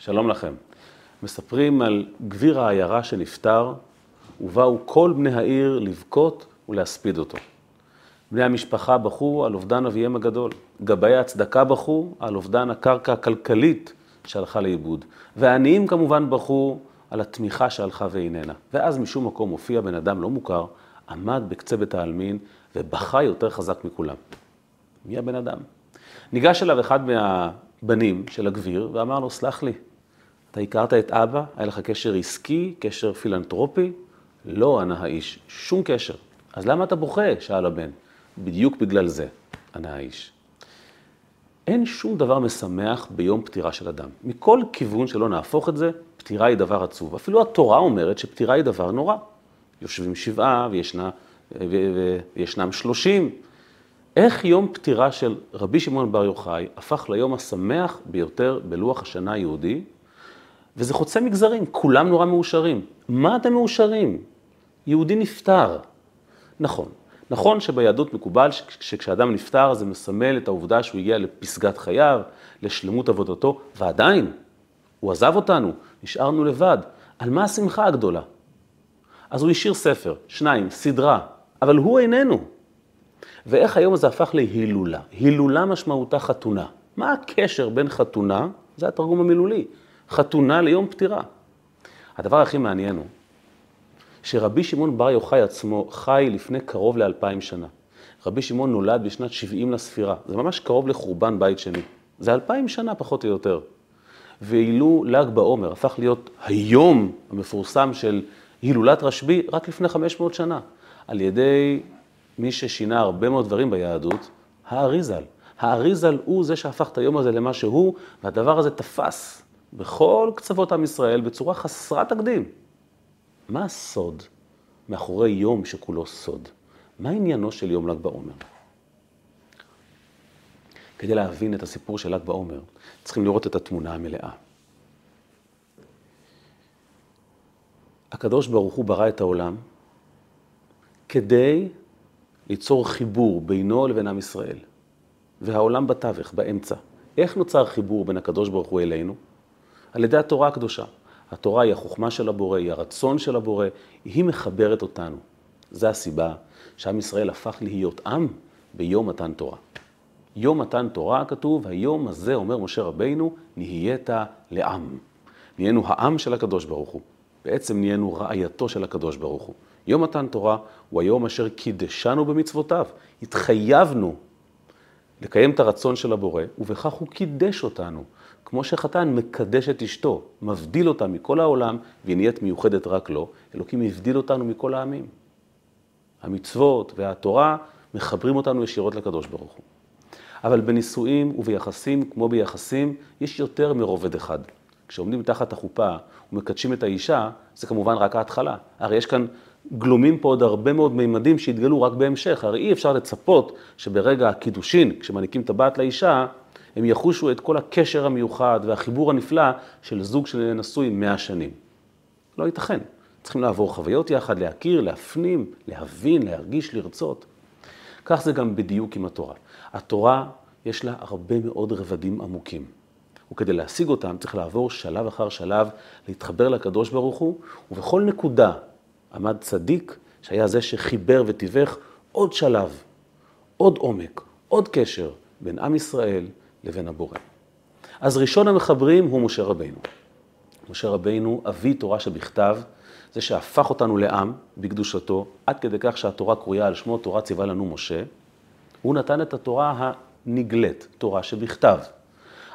שלום לכם. מספרים על גביר העיירה שנפטר, ובאו כל בני העיר לבכות ולהספיד אותו. בני המשפחה בכו על אובדן אביהם הגדול. גבאי הצדקה בכו על אובדן הקרקע הכלכלית שהלכה לאיבוד. והעניים כמובן בכו על התמיכה שהלכה ואיננה. ואז משום מקום הופיע בן אדם לא מוכר, עמד בקצה בית העלמין ובכה יותר חזק מכולם. מי הבן אדם? ניגש אליו אחד מהבנים של הגביר ואמר לו, סלח לי, אתה הכרת את אבא? היה לך קשר עסקי, קשר פילנטרופי? לא, ענה האיש, שום קשר. אז למה אתה בוכה? שאל הבן. בדיוק בגלל זה, ענה האיש. אין שום דבר משמח ביום פטירה של אדם. מכל כיוון שלא נהפוך את זה, פטירה היא דבר עצוב. אפילו התורה אומרת שפטירה היא דבר נורא. יושבים שבעה וישנה, וישנם שלושים. איך יום פטירה של רבי שמעון בר יוחאי הפך ליום השמח ביותר בלוח השנה היהודי, וזה חוצה מגזרים, כולם נורא מאושרים. מה אתם מאושרים? יהודי נפטר. נכון, נכון שביהדות מקובל שכשאדם נפטר זה מסמל את העובדה שהוא הגיע לפסגת חייו, לשלמות עבודתו, ועדיין, הוא עזב אותנו, נשארנו לבד. על מה השמחה הגדולה? אז הוא השאיר ספר, שניים, סדרה, אבל הוא איננו. ואיך היום הזה הפך להילולה? הילולה משמעותה חתונה. מה הקשר בין חתונה, זה התרגום המילולי, חתונה ליום פטירה? הדבר הכי מעניין הוא שרבי שמעון בר יוחאי עצמו חי לפני קרוב לאלפיים שנה. רבי שמעון נולד בשנת 70 לספירה, זה ממש קרוב לחורבן בית שני. זה אלפיים שנה פחות או יותר. ואילו ל"ג בעומר הפך להיות היום המפורסם של הילולת רשב"י רק לפני 500 שנה, על ידי מי ששינה הרבה מאוד דברים ביהדות, האריזל. האריזל הוא זה שהפך את היום הזה למה שהוא, והדבר הזה תפס בכל קצוות עם ישראל בצורה חסרת תקדים. מה הסוד מאחורי יום שכולו סוד? מה עניינו של יום ל"ג בעומר? כדי להבין את הסיפור של ל"ג בעומר, צריכים לראות את התמונה המלאה. הקדוש ברוך הוא ברא את העולם כדי ליצור חיבור בינו לבין עם ישראל, והעולם בתווך, באמצע. איך נוצר חיבור בין הקדוש ברוך הוא אלינו? על ידי התורה הקדושה. התורה היא החוכמה של הבורא, היא הרצון של הבורא, היא מחברת אותנו. זו הסיבה שעם ישראל הפך להיות עם ביום מתן תורה. יום מתן תורה כתוב, היום הזה, אומר משה רבינו, נהיית לעם. נהיינו העם של הקדוש ברוך הוא. בעצם נהיינו רעייתו של הקדוש ברוך הוא. יום מתן תורה הוא היום אשר קידשנו במצוותיו. התחייבנו לקיים את הרצון של הבורא, ובכך הוא קידש אותנו. כמו שחתן מקדש את אשתו, מבדיל אותה מכל העולם, והיא נהיית מיוחדת רק לו, אלוקים הבדיל אותנו מכל העמים. המצוות והתורה מחברים אותנו ישירות לקדוש ברוך הוא. אבל בנישואים וביחסים, כמו ביחסים, יש יותר מרובד אחד. כשעומדים תחת החופה ומקדשים את האישה, זה כמובן רק ההתחלה. הרי יש כאן, גלומים פה עוד הרבה מאוד מימדים שהתגלו רק בהמשך. הרי אי אפשר לצפות שברגע הקידושין, כשמעניקים טבעת לאישה, הם יחושו את כל הקשר המיוחד והחיבור הנפלא של זוג שנשוי מאה שנים. לא ייתכן. צריכים לעבור חוויות יחד, להכיר, להפנים, להבין, להרגיש, לרצות. כך זה גם בדיוק עם התורה. התורה, יש לה הרבה מאוד רבדים עמוקים. וכדי להשיג אותם צריך לעבור שלב אחר שלב, להתחבר לקדוש ברוך הוא, ובכל נקודה עמד צדיק שהיה זה שחיבר ותיווך עוד שלב, עוד עומק, עוד קשר בין עם ישראל לבין הבורא. אז ראשון המחברים הוא משה רבינו. משה רבינו, אבי תורה שבכתב, זה שהפך אותנו לעם בקדושתו, עד כדי כך שהתורה קרויה על שמו, תורה ציווה לנו משה. הוא נתן את התורה הנגלית, תורה שבכתב.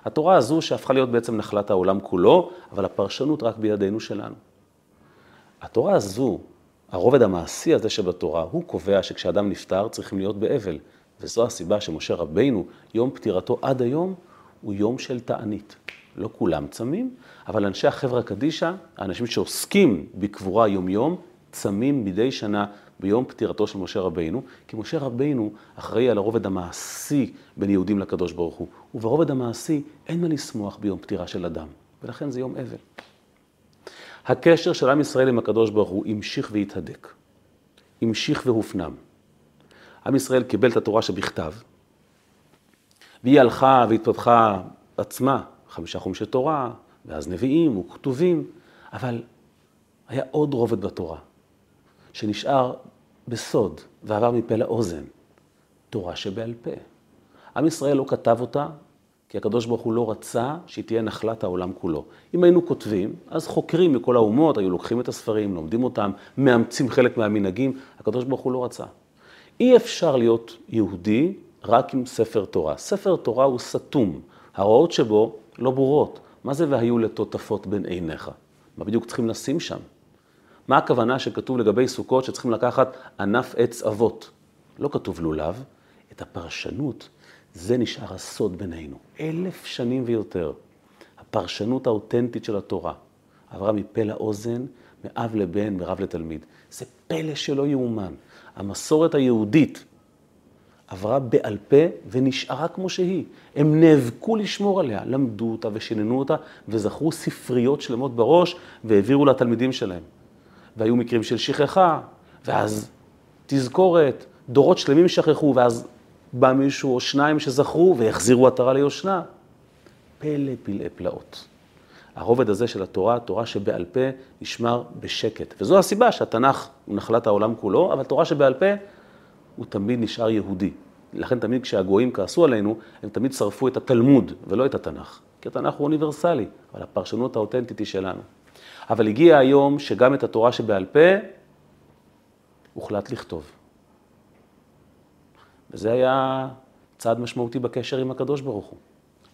התורה הזו שהפכה להיות בעצם נחלת העולם כולו, אבל הפרשנות רק בידינו שלנו. התורה הזו, הרובד המעשי הזה שבתורה, הוא קובע שכשאדם נפטר צריכים להיות באבל. וזו הסיבה שמשה רבינו, יום פטירתו עד היום, הוא יום של תענית. לא כולם צמים, אבל אנשי החברה קדישא, האנשים שעוסקים בקבורה יום-יום, צמים מדי שנה ביום פטירתו של משה רבינו, כי משה רבינו אחראי על הרובד המעשי בין יהודים לקדוש ברוך הוא, וברובד המעשי אין מה לשמוח ביום פטירה של אדם, ולכן זה יום אבל. הקשר של עם ישראל עם הקדוש ברוך הוא המשיך והתהדק, המשיך והופנם. עם ישראל קיבל את התורה שבכתב, והיא הלכה והתפתחה עצמה, חמישה חומשי תורה, ואז נביאים וכתובים, אבל היה עוד רובד בתורה, שנשאר בסוד ועבר מפה לאוזן, תורה שבעל פה. עם ישראל לא כתב אותה, כי הקדוש ברוך הוא לא רצה שהיא תהיה נחלת העולם כולו. אם היינו כותבים, אז חוקרים מכל האומות היו לוקחים את הספרים, לומדים אותם, מאמצים חלק מהמנהגים, הקדוש ברוך הוא לא רצה. אי אפשר להיות יהודי רק עם ספר תורה. ספר תורה הוא סתום, ההוראות שבו לא ברורות. מה זה והיו לטוטפות בין עיניך? מה בדיוק צריכים לשים שם? מה הכוונה שכתוב לגבי סוכות שצריכים לקחת ענף עץ אבות? לא כתוב לולב, את הפרשנות, זה נשאר הסוד בינינו. אלף שנים ויותר. הפרשנות האותנטית של התורה עברה מפה לאוזן, מאב לבן, מרב לתלמיד. זה פלא שלא יאומן. המסורת היהודית עברה בעל פה ונשארה כמו שהיא. הם נאבקו לשמור עליה, למדו אותה ושיננו אותה, וזכרו ספריות שלמות בראש, והעבירו לתלמידים שלהם. והיו מקרים של שכחה, ואז תזכורת, דורות שלמים שכחו, ואז בא מישהו או שניים שזכרו והחזירו עטרה ליושנה. פלא פלאי פלאות. הרובד הזה של התורה, תורה שבעל פה, נשמר בשקט. וזו הסיבה שהתנ"ך הוא נחלת העולם כולו, אבל תורה שבעל פה הוא תמיד נשאר יהודי. לכן תמיד כשהגויים כעסו עלינו, הם תמיד שרפו את התלמוד ולא את התנ"ך. כי התנ"ך הוא אוניברסלי, אבל הפרשנות האותנטית היא שלנו. אבל הגיע היום שגם את התורה שבעל פה הוחלט לכתוב. וזה היה צעד משמעותי בקשר עם הקדוש ברוך הוא.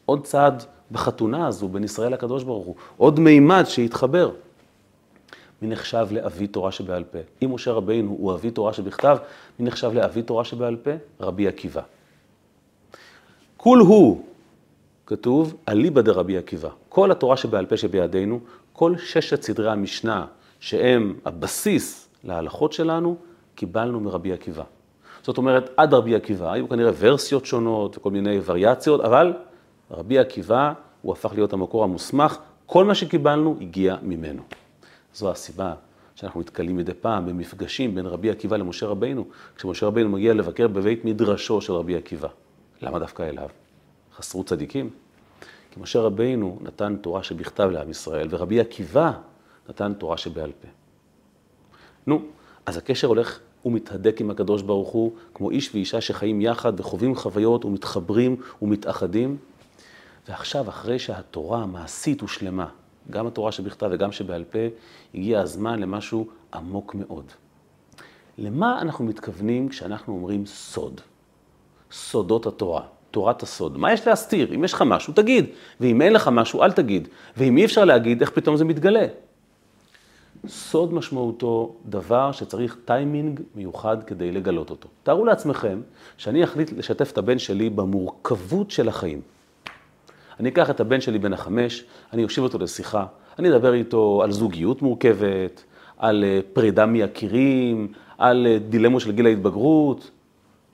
עוד צעד בחתונה הזו בין ישראל לקדוש ברוך הוא, עוד מימד שהתחבר. מי נחשב לאבי תורה שבעל פה? אם משה רבינו הוא אבי תורה שבכתב, מי נחשב לאבי תורה שבעל פה? רבי עקיבא. כול הוא, כתוב, אליבא דרבי עקיבא. כל התורה שבעל פה שבידינו, כל ששת סדרי המשנה, שהם הבסיס להלכות שלנו, קיבלנו מרבי עקיבא. זאת אומרת, עד רבי עקיבא, היו כנראה ורסיות שונות וכל מיני וריאציות, אבל רבי עקיבא, הוא הפך להיות המקור המוסמך, כל מה שקיבלנו הגיע ממנו. זו הסיבה שאנחנו נתקלים מדי פעם במפגשים בין רבי עקיבא למשה רבינו, כשמשה רבינו מגיע לבקר בבית מדרשו של רבי עקיבא. למה דווקא אליו? חסרו צדיקים? כי משה רבינו נתן תורה שבכתב לעם ישראל, ורבי עקיבא נתן תורה שבעל פה. נו, אז הקשר הולך ומתהדק עם הקדוש ברוך הוא, כמו איש ואישה שחיים יחד וחווים חוויות ומתחברים ומתאחדים. ועכשיו, אחרי שהתורה המעשית הושלמה, גם התורה שבכתב וגם שבעל פה, הגיע הזמן למשהו עמוק מאוד. למה אנחנו מתכוונים כשאנחנו אומרים סוד? סודות התורה, תורת הסוד. מה יש להסתיר? אם יש לך משהו, תגיד. ואם אין לך משהו, אל תגיד. ואם אי אפשר להגיד, איך פתאום זה מתגלה? סוד משמעותו דבר שצריך טיימינג מיוחד כדי לגלות אותו. תארו לעצמכם שאני אחליט לשתף את הבן שלי במורכבות של החיים. אני אקח את הבן שלי בן החמש, אני אושיב אותו לשיחה, אני אדבר איתו על זוגיות מורכבת, על אה, פרידה מיקירים, על אה, דילמות של גיל ההתבגרות.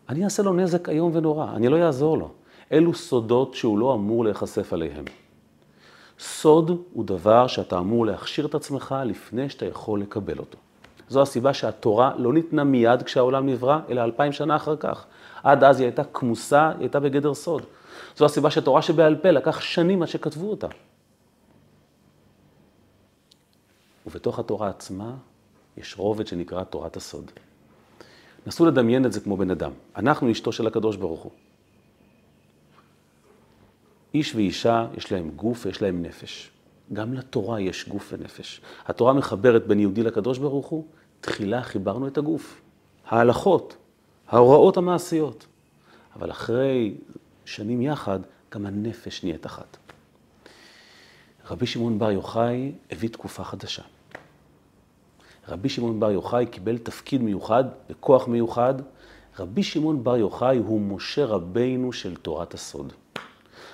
אני אעשה לו נזק איום ונורא, אני לא אעזור לו. אלו סודות שהוא לא אמור להיחשף עליהם. סוד הוא דבר שאתה אמור להכשיר את עצמך לפני שאתה יכול לקבל אותו. זו הסיבה שהתורה לא ניתנה מיד כשהעולם נברא, אלא אלפיים שנה אחר כך. עד אז היא הייתה כמוסה, היא הייתה בגדר סוד. זו הסיבה שתורה שבעל פה לקח שנים עד שכתבו אותה. ובתוך התורה עצמה יש רובד שנקרא תורת הסוד. נסו לדמיין את זה כמו בן אדם. אנחנו אשתו של הקדוש ברוך הוא. איש ואישה יש להם גוף ויש להם נפש. גם לתורה יש גוף ונפש. התורה מחברת בין יהודי לקדוש ברוך הוא, תחילה חיברנו את הגוף. ההלכות, ההוראות המעשיות. אבל אחרי שנים יחד, גם הנפש נהיית אחת. רבי שמעון בר יוחאי הביא תקופה חדשה. רבי שמעון בר יוחאי קיבל תפקיד מיוחד וכוח מיוחד. רבי שמעון בר יוחאי הוא משה רבינו של תורת הסוד.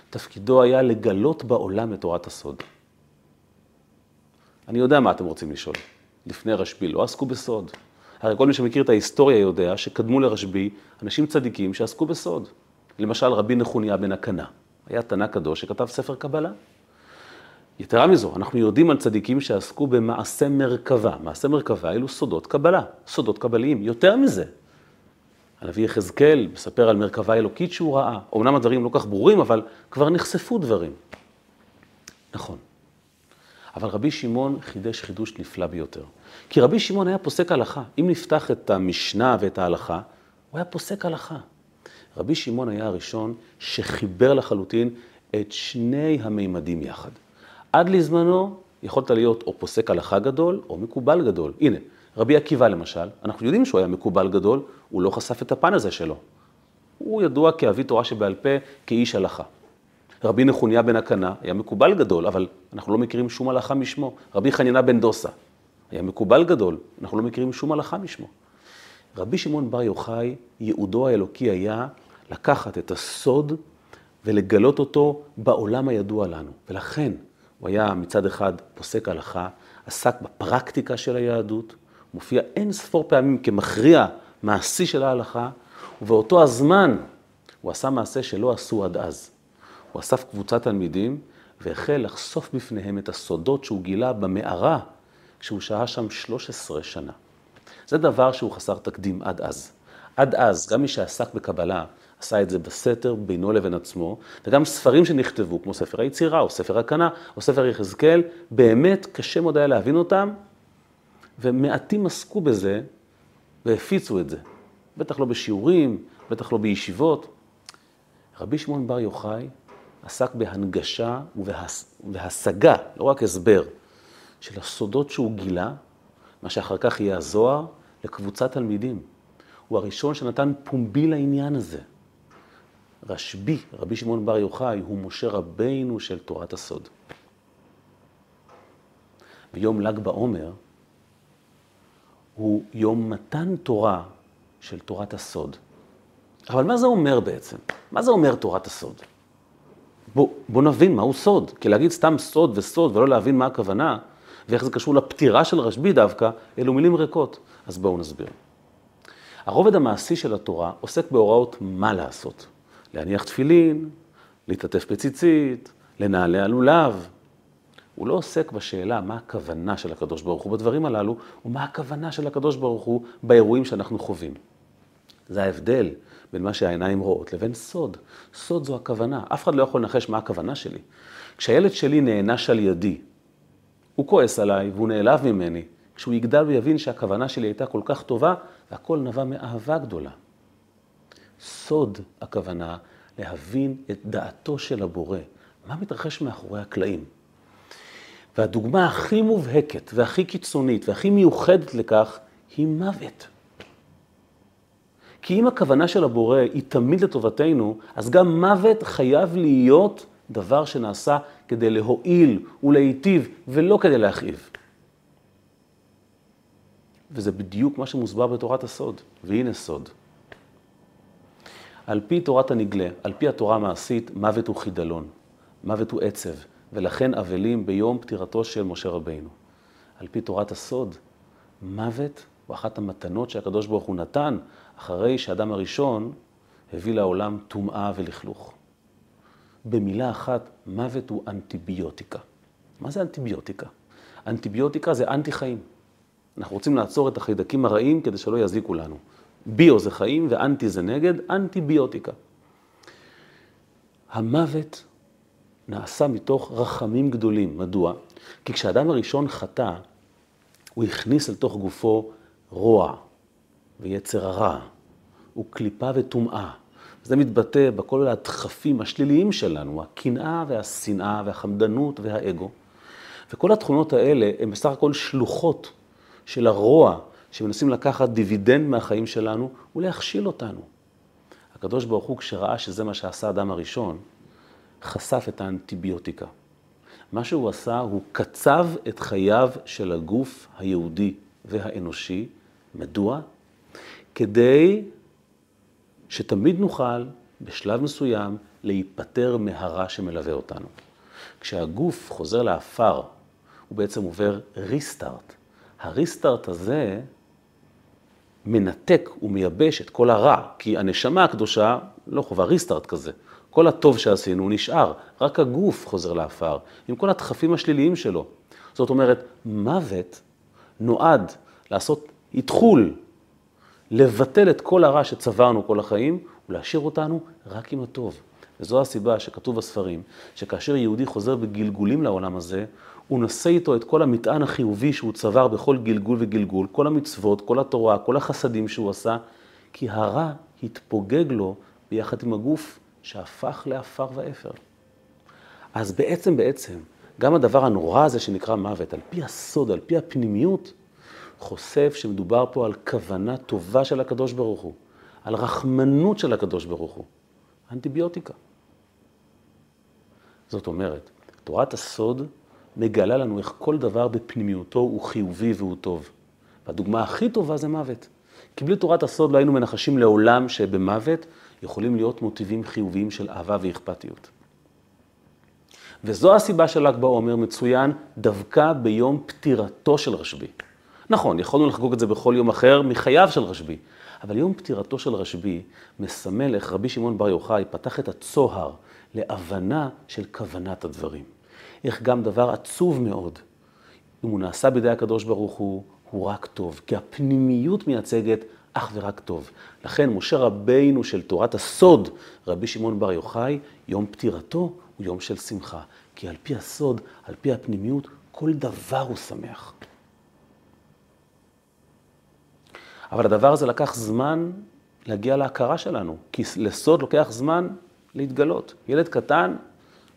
תפקידו היה לגלות בעולם את תורת הסוד. אני יודע מה אתם רוצים לשאול. לפני רשב"י לא עסקו בסוד. הרי כל מי שמכיר את ההיסטוריה יודע שקדמו לרשב"י אנשים צדיקים שעסקו בסוד. למשל רבי נחוניה בן הקנה, היה תנא קדוש שכתב ספר קבלה. יתרה מזו, אנחנו יודעים על צדיקים שעסקו במעשה מרכבה. מעשה מרכבה אלו סודות קבלה, סודות קבליים. יותר מזה, הנביא יחזקאל מספר על מרכבה אלוקית שהוא ראה. אמנם הדברים לא כך ברורים, אבל כבר נחשפו דברים. נכון. אבל רבי שמעון חידש חידוש נפלא ביותר. כי רבי שמעון היה פוסק הלכה. אם נפתח את המשנה ואת ההלכה, הוא היה פוסק הלכה. רבי שמעון היה הראשון שחיבר לחלוטין את שני המימדים יחד. עד לזמנו יכולת להיות או פוסק הלכה גדול או מקובל גדול. הנה, רבי עקיבא למשל, אנחנו יודעים שהוא היה מקובל גדול, הוא לא חשף את הפן הזה שלו. הוא ידוע כאבי תורה שבעל פה, כאיש הלכה. רבי נחוניה בן הקנה היה מקובל גדול, אבל אנחנו לא מכירים שום הלכה משמו. רבי חנינה בן דוסה היה מקובל גדול, אנחנו לא מכירים שום הלכה משמו. רבי שמעון בר יוחאי, ייעודו האלוקי היה לקחת את הסוד ולגלות אותו בעולם הידוע לנו. ולכן הוא היה מצד אחד פוסק הלכה, עסק בפרקטיקה של היהדות, מופיע אין ספור פעמים כמכריע מעשי של ההלכה, ובאותו הזמן הוא עשה מעשה שלא עשו עד אז. הוא אסף קבוצת תלמידים והחל לחשוף בפניהם את הסודות שהוא גילה במערה כשהוא שהה שם 13 שנה. זה דבר שהוא חסר תקדים עד אז. עד אז, גם מי שעסק בקבלה, עשה את זה בסתר בינו לבין עצמו, וגם ספרים שנכתבו, כמו ספר היצירה, או ספר הקנה, או ספר יחזקאל, באמת קשה מאוד היה להבין אותם, ומעטים עסקו בזה והפיצו את זה. בטח לא בשיעורים, בטח לא בישיבות. רבי שמעון בר יוחאי עסק בהנגשה ובהשגה, לא רק הסבר, של הסודות שהוא גילה, מה שאחר כך יהיה הזוהר, לקבוצת תלמידים. הוא הראשון שנתן פומבי לעניין הזה. רשב"י, רבי שמעון בר יוחאי, הוא משה רבינו של תורת הסוד. ויום ל"ג בעומר הוא יום מתן תורה של תורת הסוד. אבל מה זה אומר בעצם? מה זה אומר תורת הסוד? בוא, בוא נבין מהו סוד. כי להגיד סתם סוד וסוד ולא להבין מה הכוונה, ואיך זה קשור לפטירה של רשב"י דווקא, אלו מילים ריקות. אז בואו נסביר. הרובד המעשי של התורה עוסק בהוראות מה לעשות. להניח תפילין, להתעטף בציצית, לנעלי הלולב. הוא לא עוסק בשאלה מה הכוונה של הקדוש ברוך הוא בדברים הללו, ומה הכוונה של הקדוש ברוך הוא באירועים שאנחנו חווים. זה ההבדל בין מה שהעיניים רואות לבין סוד. סוד זו הכוונה. אף אחד לא יכול לנחש מה הכוונה שלי. כשהילד שלי נענש על ידי, הוא כועס עליי והוא נעלב ממני. כשהוא יגדל ויבין שהכוונה שלי הייתה כל כך טובה, והכל נבע מאהבה גדולה. סוד הכוונה להבין את דעתו של הבורא, מה מתרחש מאחורי הקלעים. והדוגמה הכי מובהקת והכי קיצונית והכי מיוחדת לכך היא מוות. כי אם הכוונה של הבורא היא תמיד לטובתנו, אז גם מוות חייב להיות דבר שנעשה כדי להועיל ולהיטיב, ולא כדי להכאיב. וזה בדיוק מה שמוסבר בתורת הסוד, והנה סוד. על פי תורת הנגלה, על פי התורה המעשית, מוות הוא חידלון, מוות הוא עצב, ולכן אבלים ביום פטירתו של משה רבינו. על פי תורת הסוד, מוות הוא אחת המתנות שהקדוש ברוך הוא נתן אחרי שאדם הראשון הביא לעולם טומאה ולכלוך. במילה אחת, מוות הוא אנטיביוטיקה. מה זה אנטיביוטיקה? אנטיביוטיקה זה אנטי חיים. אנחנו רוצים לעצור את החיידקים הרעים כדי שלא יזיקו לנו. ביו זה חיים ואנטי זה נגד, אנטיביוטיקה. המוות נעשה מתוך רחמים גדולים. מדוע? כי כשאדם הראשון חטא, הוא הכניס אל תוך גופו רוע ויצר הרע, וקליפה וטומאה. זה מתבטא בכל הדחפים השליליים שלנו, הקנאה והשנאה והחמדנות והאגו. וכל התכונות האלה הן בסך הכל שלוחות של הרוע שמנסים לקחת דיבידנד מהחיים שלנו ולהכשיל אותנו. הקדוש ברוך הוא, כשראה שזה מה שעשה האדם הראשון, חשף את האנטיביוטיקה. מה שהוא עשה, הוא קצב את חייו של הגוף היהודי והאנושי. מדוע? כדי שתמיד נוכל, בשלב מסוים, להיפטר מהרע שמלווה אותנו. כשהגוף חוזר לעפר, הוא בעצם עובר ריסטארט. הריסטארט הזה מנתק ומייבש את כל הרע, כי הנשמה הקדושה לא חובה ריסטארט כזה. כל הטוב שעשינו נשאר, רק הגוף חוזר לעפר, עם כל הדחפים השליליים שלו. זאת אומרת, מוות נועד לעשות איתחול, לבטל את כל הרע שצברנו כל החיים, ולהשאיר אותנו רק עם הטוב. וזו הסיבה שכתוב בספרים, שכאשר יהודי חוזר בגלגולים לעולם הזה, הוא נושא איתו את כל המטען החיובי שהוא צבר בכל גלגול וגלגול, כל המצוות, כל התורה, כל החסדים שהוא עשה, כי הרע התפוגג לו ביחד עם הגוף שהפך לעפר ואפר. אז בעצם, בעצם, גם הדבר הנורא הזה שנקרא מוות, על פי הסוד, על פי הפנימיות, חושף שמדובר פה על כוונה טובה של הקדוש ברוך הוא, על רחמנות של הקדוש ברוך הוא, אנטיביוטיקה. זאת אומרת, תורת הסוד מגלה לנו איך כל דבר בפנימיותו הוא חיובי והוא טוב. והדוגמה הכי טובה זה מוות. כי בלי תורת הסוד לא היינו מנחשים לעולם שבמוות יכולים להיות מוטיבים חיוביים של אהבה ואכפתיות. וזו הסיבה של ל"ג בעומר מצוין דווקא ביום פטירתו של רשב"י. נכון, יכולנו לחגוג את זה בכל יום אחר מחייו של רשב"י, אבל יום פטירתו של רשב"י מסמל איך רבי שמעון בר יוחאי פתח את הצוהר להבנה של כוונת הדברים. איך גם דבר עצוב מאוד, אם הוא נעשה בידי הקדוש ברוך הוא, הוא רק טוב, כי הפנימיות מייצגת אך ורק טוב. לכן משה רבינו של תורת הסוד, רבי שמעון בר יוחאי, יום פטירתו הוא יום של שמחה. כי על פי הסוד, על פי הפנימיות, כל דבר הוא שמח. אבל הדבר הזה לקח זמן להגיע להכרה שלנו, כי לסוד לוקח זמן להתגלות. ילד קטן,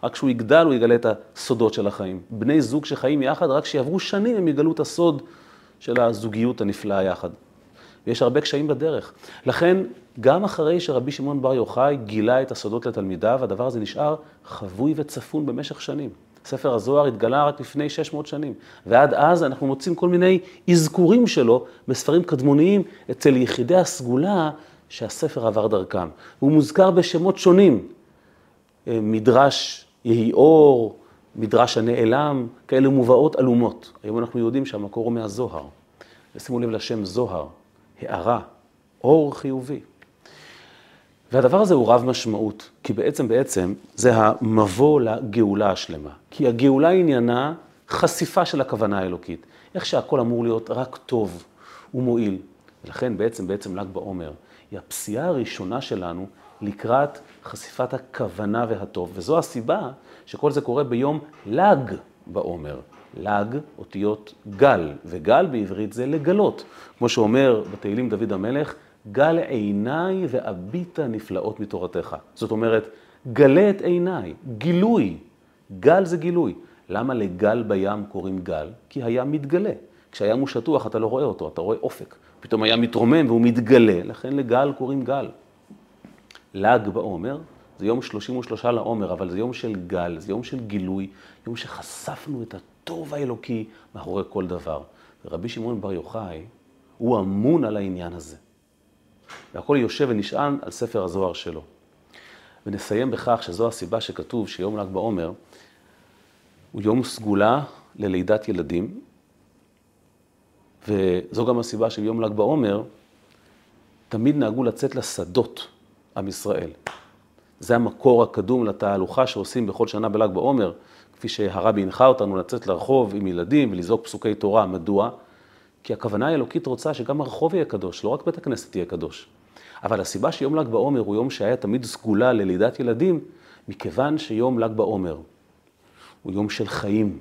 רק כשהוא יגדל הוא יגלה את הסודות של החיים. בני זוג שחיים יחד, רק כשיעברו שנים הם יגלו את הסוד של הזוגיות הנפלאה יחד. ויש הרבה קשיים בדרך. לכן, גם אחרי שרבי שמעון בר יוחאי גילה את הסודות לתלמידיו, הדבר הזה נשאר חבוי וצפון במשך שנים. ספר הזוהר התגלה רק לפני 600 שנים, ועד אז אנחנו מוצאים כל מיני אזכורים שלו בספרים קדמוניים אצל יחידי הסגולה שהספר עבר דרכם. הוא מוזכר בשמות שונים, אה, מדרש יהי אור, מדרש הנעלם, כאלה מובאות עלומות. היום אנחנו יודעים שהמקור הוא מהזוהר. ושימו לב לשם זוהר, הערה, אור חיובי. והדבר הזה הוא רב משמעות, כי בעצם בעצם זה המבוא לגאולה השלמה. כי הגאולה עניינה חשיפה של הכוונה האלוקית. איך שהכל אמור להיות רק טוב ומועיל. ולכן בעצם, בעצם ל"ג בעומר, היא הפסיעה הראשונה שלנו לקראת חשיפת הכוונה והטוב. וזו הסיבה שכל זה קורה ביום ל"ג בעומר. ל"ג, אותיות גל, וגל בעברית זה לגלות. כמו שאומר בתהילים דוד המלך, גל עיניי ואביטה נפלאות מתורתך. זאת אומרת, גלה את עיניי, גילוי. גל זה גילוי. למה לגל בים קוראים גל? כי הים מתגלה. כשהים הוא שטוח אתה לא רואה אותו, אתה רואה אופק. פתאום הים מתרומם והוא מתגלה, לכן לגל קוראים גל. ל"ג בעומר זה יום 33 לעומר, אבל זה יום של גל, זה יום של גילוי, יום שחשפנו את הטוב האלוקי מאחורי כל דבר. ורבי שמעון בר יוחאי, הוא אמון על העניין הזה. והכל יושב ונשען על ספר הזוהר שלו. ונסיים בכך שזו הסיבה שכתוב שיום ל"ג בעומר הוא יום סגולה ללידת ילדים, וזו גם הסיבה של יום ל"ג בעומר, תמיד נהגו לצאת לשדות עם ישראל. זה המקור הקדום לתהלוכה שעושים בכל שנה בל"ג בעומר, כפי שהרבי הנחה אותנו לצאת לרחוב עם ילדים ולזעוק פסוקי תורה. מדוע? כי הכוונה האלוקית רוצה שגם הרחוב יהיה קדוש, לא רק בית הכנסת יהיה קדוש. אבל הסיבה שיום ל"ג בעומר הוא יום שהיה תמיד סגולה ללידת ילדים, מכיוון שיום ל"ג בעומר הוא יום של חיים.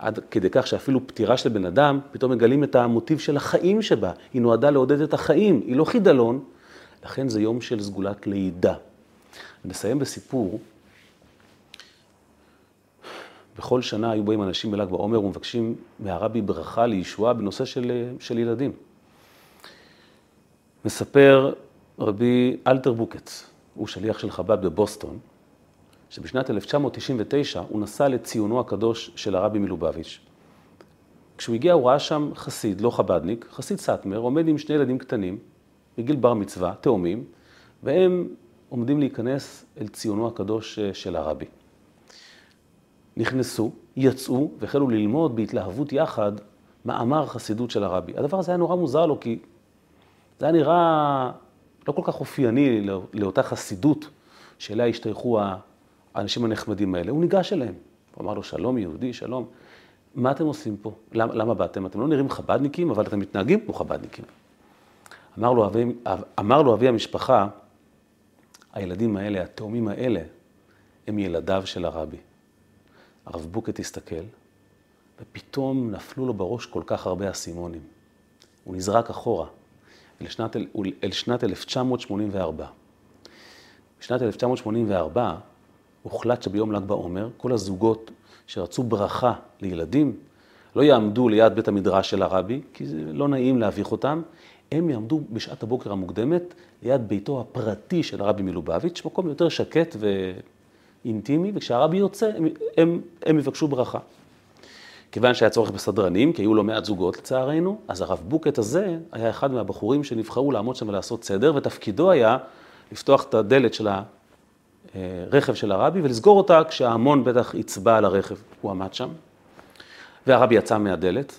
עד כדי כך שאפילו פטירה של בן אדם, פתאום מגלים את המוטיב של החיים שבה. היא נועדה לעודד את החיים, היא לא חידלון, לכן זה יום של סגולת לידה. נסיים בסיפור. בכל שנה היו באים אנשים בל"ג בעומר ומבקשים מהרבי ברכה לישועה בנושא של, של ילדים. מספר רבי אלתר בוקץ, הוא שליח של חב"ד בבוסטון, שבשנת 1999 הוא נסע לציונו הקדוש של הרבי מלובביץ'. כשהוא הגיע הוא ראה שם חסיד, לא חב"דניק, חסיד סאטמר, עומד עם שני ילדים קטנים, בגיל בר מצווה, תאומים, והם עומדים להיכנס אל ציונו הקדוש אה, של הרבי. נכנסו, יצאו והחלו ללמוד בהתלהבות יחד מאמר חסידות של הרבי. הדבר הזה היה נורא מוזר לו, כי זה היה נראה לא כל כך אופייני לאותה חסידות שאליה השתייכו האנשים הנחמדים האלה. הוא ניגש אליהם, הוא אמר לו, שלום יהודי, שלום. מה אתם עושים פה? למה, למה באתם? אתם לא נראים חבדניקים, אבל אתם מתנהגים כמו חבדניקים. אמר לו אבי, אמר לו אבי המשפחה, הילדים האלה, התאומים האלה, הם ילדיו של הרבי. הרב בוקט הסתכל, ופתאום נפלו לו בראש כל כך הרבה אסימונים. הוא נזרק אחורה, אל שנת, אל שנת 1984. בשנת 1984 הוחלט שביום ל"ג בעומר, כל הזוגות שרצו ברכה לילדים, לא יעמדו ליד בית המדרש של הרבי, כי זה לא נעים להביך אותם, הם יעמדו בשעת הבוקר המוקדמת ליד ביתו הפרטי של הרבי מלובביץ', מקום יותר שקט ואינטימי, וכשהרבי יוצא, הם, הם, הם יבקשו ברכה. כיוון שהיה צורך בסדרנים, כי היו לא מעט זוגות לצערנו, אז הרב בוקט הזה היה אחד מהבחורים שנבחרו לעמוד שם ולעשות סדר, ותפקידו היה לפתוח את הדלת של הרכב של הרבי ולסגור אותה כשההמון בטח יצבע על הרכב. הוא עמד שם, והרבי יצא מהדלת.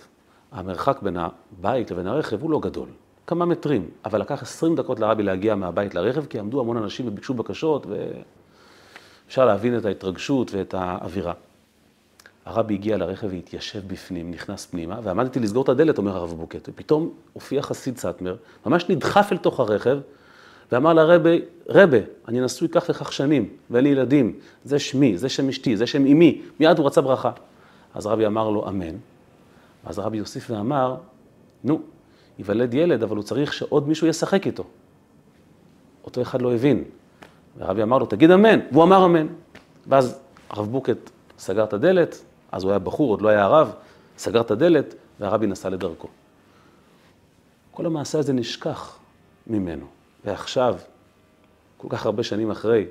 המרחק בין הבית לבין הרכב הוא לא גדול, כמה מטרים, אבל לקח 20 דקות לרבי להגיע מהבית לרכב, כי עמדו המון אנשים וביקשו בקשות, ואפשר להבין את ההתרגשות ואת האווירה. הרבי הגיע לרכב והתיישב בפנים, נכנס פנימה, ועמדתי לסגור את הדלת, אומר הרב בוקט, ופתאום הופיע חסיד סאטמר, ממש נדחף אל תוך הרכב, ואמר לרבי, רבה, אני נשוי כך וכך שנים, ואין לי ילדים, זה שמי, זה שם אשתי, זה שם אמי, מיד הוא רצה ברכה. אז רבי אמר לו, אמן. אז רבי יוסיף ואמר, נו, ייוולד ילד, אבל הוא צריך שעוד מישהו ישחק איתו. אותו אחד לא הבין. ורבי אמר לו, תגיד אמן, והוא אמר אמן. ואז הרב בוקט סגר את הדלת, אז הוא היה בחור, עוד לא היה הרב, סגר את הדלת, והרבי נסע לדרכו. כל המעשה הזה נשכח ממנו. ועכשיו, כל כך הרבה שנים אחרי,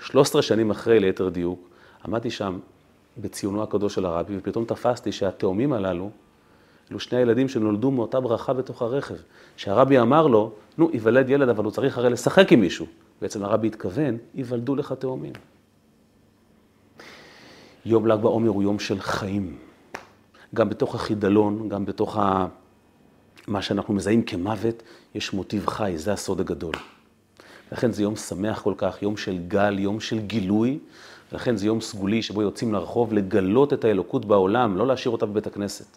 13 שנים אחרי ליתר דיוק, עמדתי שם בציונו הקדוש של הרבי, ופתאום תפסתי שהתאומים הללו, אלו שני הילדים שנולדו מאותה ברכה בתוך הרכב. שהרבי אמר לו, נו, ייוולד ילד, אבל הוא צריך הרי לשחק עם מישהו. בעצם הרבי התכוון, ייוולדו לך תאומים. יום ל"ג בעומר הוא יום של חיים. גם בתוך החידלון, גם בתוך ה... מה שאנחנו מזהים כמוות, יש מוטיב חי, זה הסוד הגדול. לכן זה יום שמח כל כך, יום של גל, יום של גילוי, ולכן זה יום סגולי שבו יוצאים לרחוב לגלות את האלוקות בעולם, לא להשאיר אותה בבית הכנסת.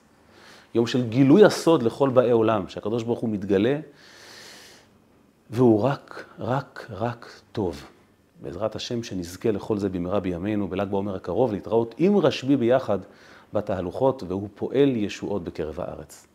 יום של גילוי הסוד לכל באי עולם, שהקדוש ברוך הוא מתגלה, והוא רק, רק, רק טוב. בעזרת השם שנזכה לכל זה במהרה בימינו, בל"ג בעומר הקרוב, להתראות עם רשב"י ביחד בתהלוכות, והוא פועל ישועות בקרב הארץ.